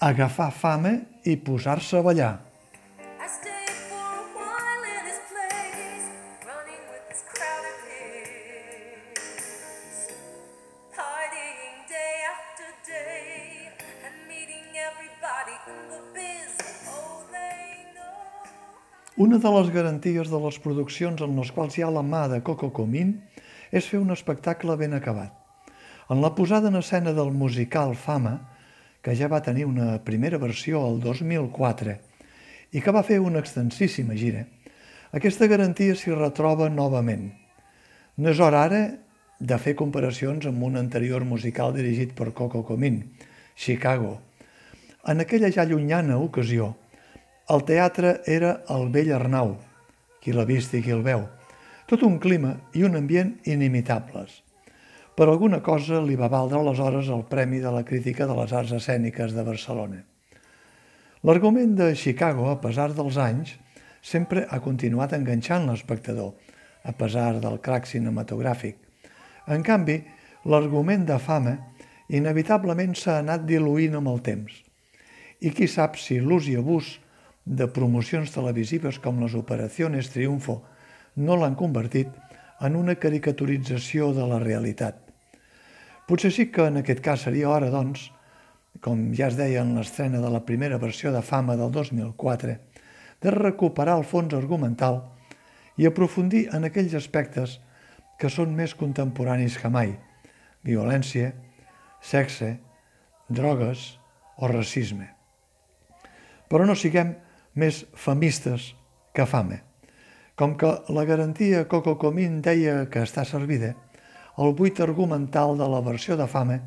agafar fama i posar-se a ballar. Oh. Una de les garanties de les produccions en les quals hi ha la mà de Coco Comín és fer un espectacle ben acabat. En la posada en escena del musical Fama, que ja va tenir una primera versió el 2004 i que va fer una extensíssima gira, aquesta garantia s'hi retroba novament. No és hora ara de fer comparacions amb un anterior musical dirigit per Coco Comín, Chicago. En aquella ja llunyana ocasió, el teatre era el vell Arnau, qui l'ha vist i qui el veu. Tot un clima i un ambient inimitables. Per alguna cosa li va valdre aleshores el Premi de la Crítica de les Arts Escèniques de Barcelona. L'argument de Chicago, a pesar dels anys, sempre ha continuat enganxant l'espectador, a pesar del crac cinematogràfic. En canvi, l'argument de fama inevitablement s'ha anat diluint amb el temps. I qui sap si l'ús i abús de promocions televisives com les Operaciones Triunfo no l'han convertit en una caricaturització de la realitat. Potser sí que en aquest cas seria hora, doncs, com ja es deia en l'estrena de la primera versió de Fama del 2004, de recuperar el fons argumental i aprofundir en aquells aspectes que són més contemporanis que mai, violència, sexe, drogues o racisme. Però no siguem més famistes que fame. Com que la garantia Coco Comín deia que està servida, el buit argumental de la versió de fame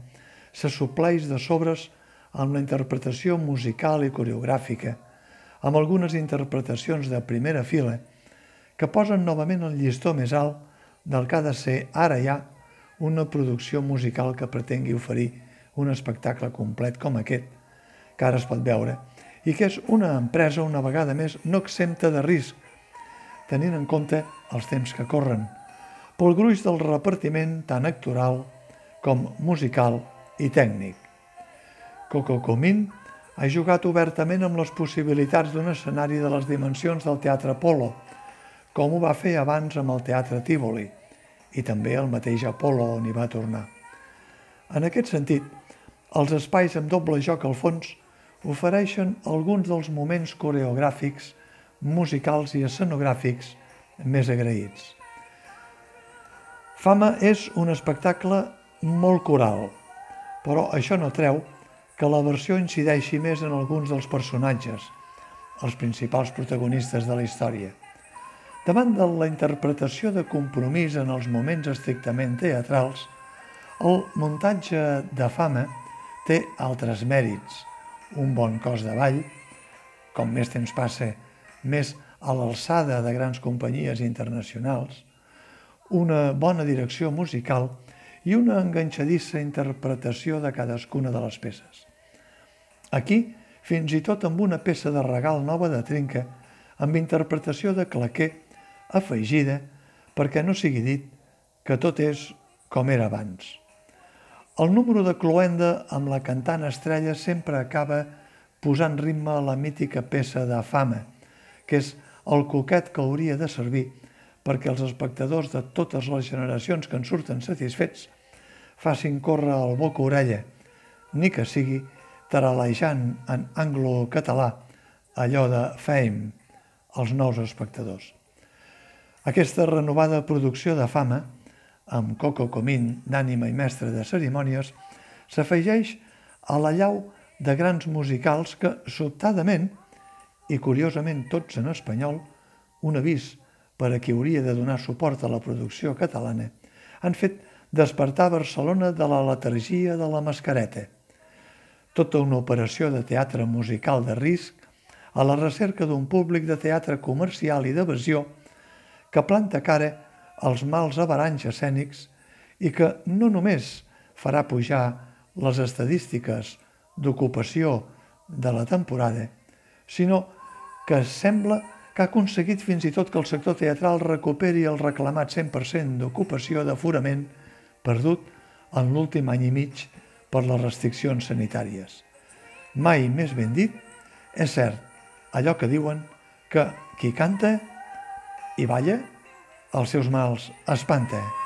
se supleix de sobres amb la interpretació musical i coreogràfica, amb algunes interpretacions de primera fila que posen novament el llistó més alt del que ha de ser ara ja una producció musical que pretengui oferir un espectacle complet com aquest, que ara es pot veure, i que és una empresa una vegada més no exempta de risc, tenint en compte els temps que corren, pel gruix del repartiment tant actoral com musical i tècnic. Coco Comín ha jugat obertament amb les possibilitats d'un escenari de les dimensions del Teatre Polo, com ho va fer abans amb el Teatre Tívoli, i també el mateix Apolo on hi va tornar. En aquest sentit, els espais amb doble joc al fons ofereixen alguns dels moments coreogràfics, musicals i escenogràfics més agraïts. Fama és un espectacle molt coral, però això no treu que la versió incideixi més en alguns dels personatges, els principals protagonistes de la història. Davant de la interpretació de compromís en els moments estrictament teatrals, el muntatge de fama té altres mèrits. Un bon cos de ball, com més temps passa, més a l'alçada de grans companyies internacionals, una bona direcció musical i una enganxadissa interpretació de cadascuna de les peces. Aquí, fins i tot amb una peça de regal nova de trinca, amb interpretació de claquer afegida perquè no sigui dit que tot és com era abans. El número de Cloenda amb la cantant estrella sempre acaba posant ritme a la mítica peça de fama, que és el coquet que hauria de servir perquè els espectadors de totes les generacions que en surten satisfets facin córrer el boca-orella, ni que sigui taralejant en anglo-català allò de fame als nous espectadors. Aquesta renovada producció de fama, amb Coco Comín d'ànima i mestre de cerimònies, s'afegeix a la llau de grans musicals que, sobtadament, i curiosament tots en espanyol, un avís per a qui hauria de donar suport a la producció catalana, han fet despertar Barcelona de la letargia de la mascareta – tota una operació de teatre musical de risc a la recerca d'un públic de teatre comercial i d'evasió que planta cara als mals avaranys escènics i que no només farà pujar les estadístiques d'ocupació de la temporada, sinó que sembla que ha aconseguit fins i tot que el sector teatral recuperi el reclamat 100% d'ocupació d'aforament perdut en l'últim any i mig per les restriccions sanitàries. mai més ben dit, és cert, allò que diuen que qui canta i balla, els seus mals espanta.